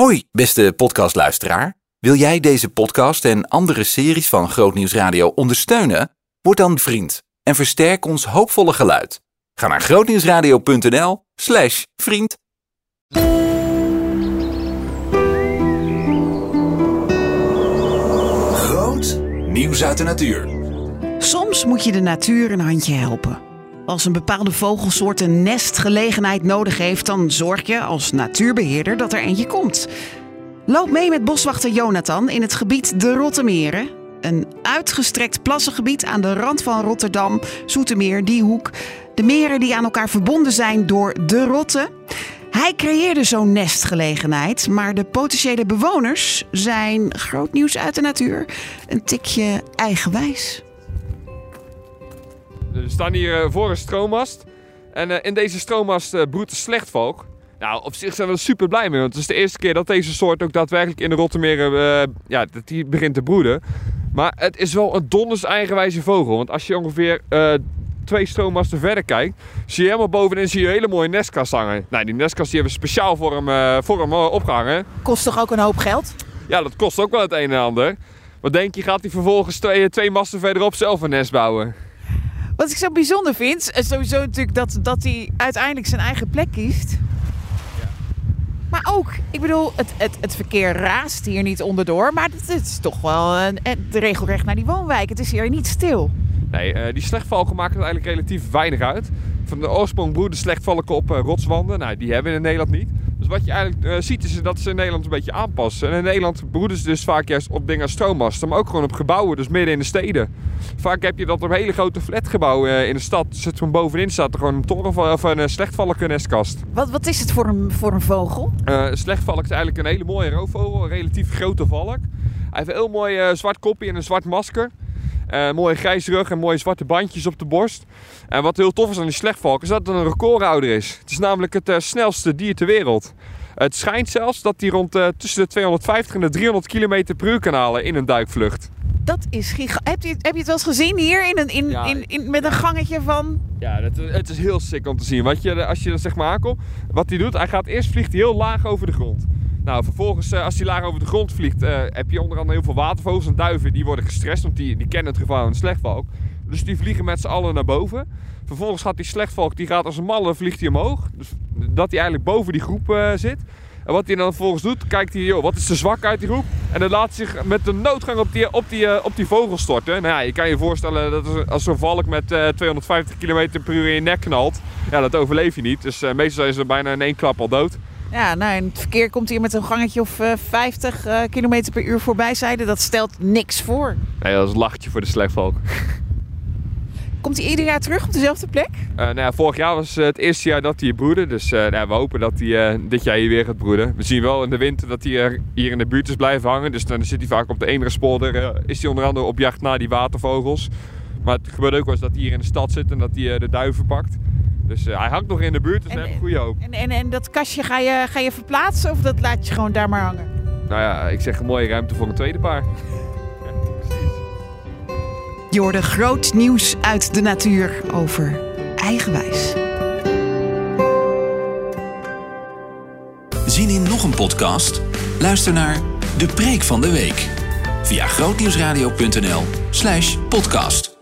Hoi, beste podcastluisteraar. Wil jij deze podcast en andere series van Grootnieuws Radio ondersteunen? Word dan vriend en versterk ons hoopvolle geluid. Ga naar grootnieuwsradio.nl slash vriend. Groot nieuws uit de natuur. Soms moet je de natuur een handje helpen. Als een bepaalde vogelsoort een nestgelegenheid nodig heeft, dan zorg je als natuurbeheerder dat er eentje komt. Loop mee met boswachter Jonathan in het gebied De Rottemeren. Een uitgestrekt plassengebied aan de rand van Rotterdam, Zoetermeer, die hoek. De meren die aan elkaar verbonden zijn door de Rotte. Hij creëerde zo'n nestgelegenheid, maar de potentiële bewoners zijn groot nieuws uit de natuur. Een tikje eigenwijs. We staan hier eh, voor een stroommast. En eh, in deze stroommast eh, broedt de slechtvalk. Nou, op zich zijn we er super blij mee. Want het is de eerste keer dat deze soort ook daadwerkelijk in de Rottermeren ja, dat die begint te broeden. Maar het is wel een donders eigenwijze vogel. Want als je ongeveer twee stroommasten verder kijkt, zie je helemaal bovenin zie je een hele mooie nestkast hangen. Nou, die nestkast die hebben we speciaal voor hem, voor hem eh, opgehangen. Kost toch ook een hoop geld? Ja, dat kost ook wel het een en ander. Wat denk je, gaat hij vervolgens twee, twee masten verderop zelf een nest bouwen? Wat ik zo bijzonder vind, is sowieso natuurlijk dat, dat hij uiteindelijk zijn eigen plek kiest. Maar ook, ik bedoel, het, het, het verkeer raast hier niet onderdoor. Maar het, het is toch wel een, een- de regelrecht naar die woonwijk. Het is hier niet stil. Nee, eh, die slechtvalken maken er eigenlijk relatief weinig uit. Van de oorsprong broeden slechtvalken op eh, rotswanden. Nou, die hebben we in Nederland niet. Dus wat je eigenlijk eh, ziet is dat ze in Nederland een beetje aanpassen. En in Nederland broeden ze dus vaak juist op dingen als stroommasten. Maar ook gewoon op gebouwen, dus midden in de steden. Vaak heb je dat op hele grote flatgebouwen eh, in de stad. Zit van bovenin staat er gewoon een toren of een uh, slechtvalkennestkast. Wat, wat is het voor een, voor een vogel? Eh, een slechtvalk is eigenlijk een hele mooie roofvogel. Een relatief grote valk. Hij heeft een heel mooi eh, zwart kopje en een zwart masker. Eh mooie grijze rug en mooie zwarte bandjes op de borst. En wat heel tof is aan die slechtvalk is dat het een recordhouder is. Het is namelijk het eh, snelste dier ter wereld. Het schijnt zelfs dat hij rond eh, tussen de 250 en de 300 km per uur kan halen in een duikvlucht. Dat is giga. Heb je, heb je het wel eens gezien hier in een, in, Ja. in, in, met een gangetje van. Ja, het, het is heel sick om te zien. Wat je, als je er zeg maar aankomt, wat hij doet, hij gaat eerst vliegt hij heel laag over de grond. Nou, vervolgens, eh, als hij laag over de grond vliegt, eh, heb je onder andere heel veel watervogels en duiven. Die worden gestrest, want die, die kennen het gevaar van een slechtvalk. Dus die vliegen met z'n allen naar boven. Vervolgens gaat die slechtvalk, die gaat als een malle, vliegt hij omhoog. Dus dat hij eigenlijk boven die groep eh, zit. En wat hij dan vervolgens doet, kijkt hij, joh, wat is de zwak uit die groep? En dan laat hij zich met de noodgang op die, op die, op die vogel storten. Nou ja, je kan je voorstellen dat als- zo'n valk met eh, 250 km per uur in je nek knalt, ja, dat overleef je niet. Dus meestal zijn ze bijna in één klap al dood. Ja, nou, het verkeer komt hier met een gangetje of eh, 50 eh km per uur voorbij zijde. Dat stelt niks voor. Nee, dat is een lachtje voor de slechtvalk. Komt hij ieder jaar terug op dezelfde plek? Eh, nou ja, vorig jaar was eh, het eerste jaar dat hij hier broedde. Dus eh, nou ja, we hopen dat hij dit jaar hier weer gaat broeden. We zien wel in de winter dat hij hier in de buurt is blijven hangen. Dus dan zit hij vaak op de Eenderspolder. eh is hij onder andere op jacht naar die watervogels. Maar het gebeurt ook wel eens dat hij hier in de stad zit en dat hij de duiven pakt. Dus eh, hij hangt nog in de buurt, dus we En- hebben goede hoop. En, en, en dat kastje ga je, ga je verplaatsen of dat laat je gewoon daar maar hangen? Nou ja, ik zeg een mooie ruimte voor een tweede paar. Je hoorde groot nieuws uit de natuur over eigenwijs. Zien in nog een podcast? Luister naar De Preek van de Week via grootnieuwsradio.nl slash podcast.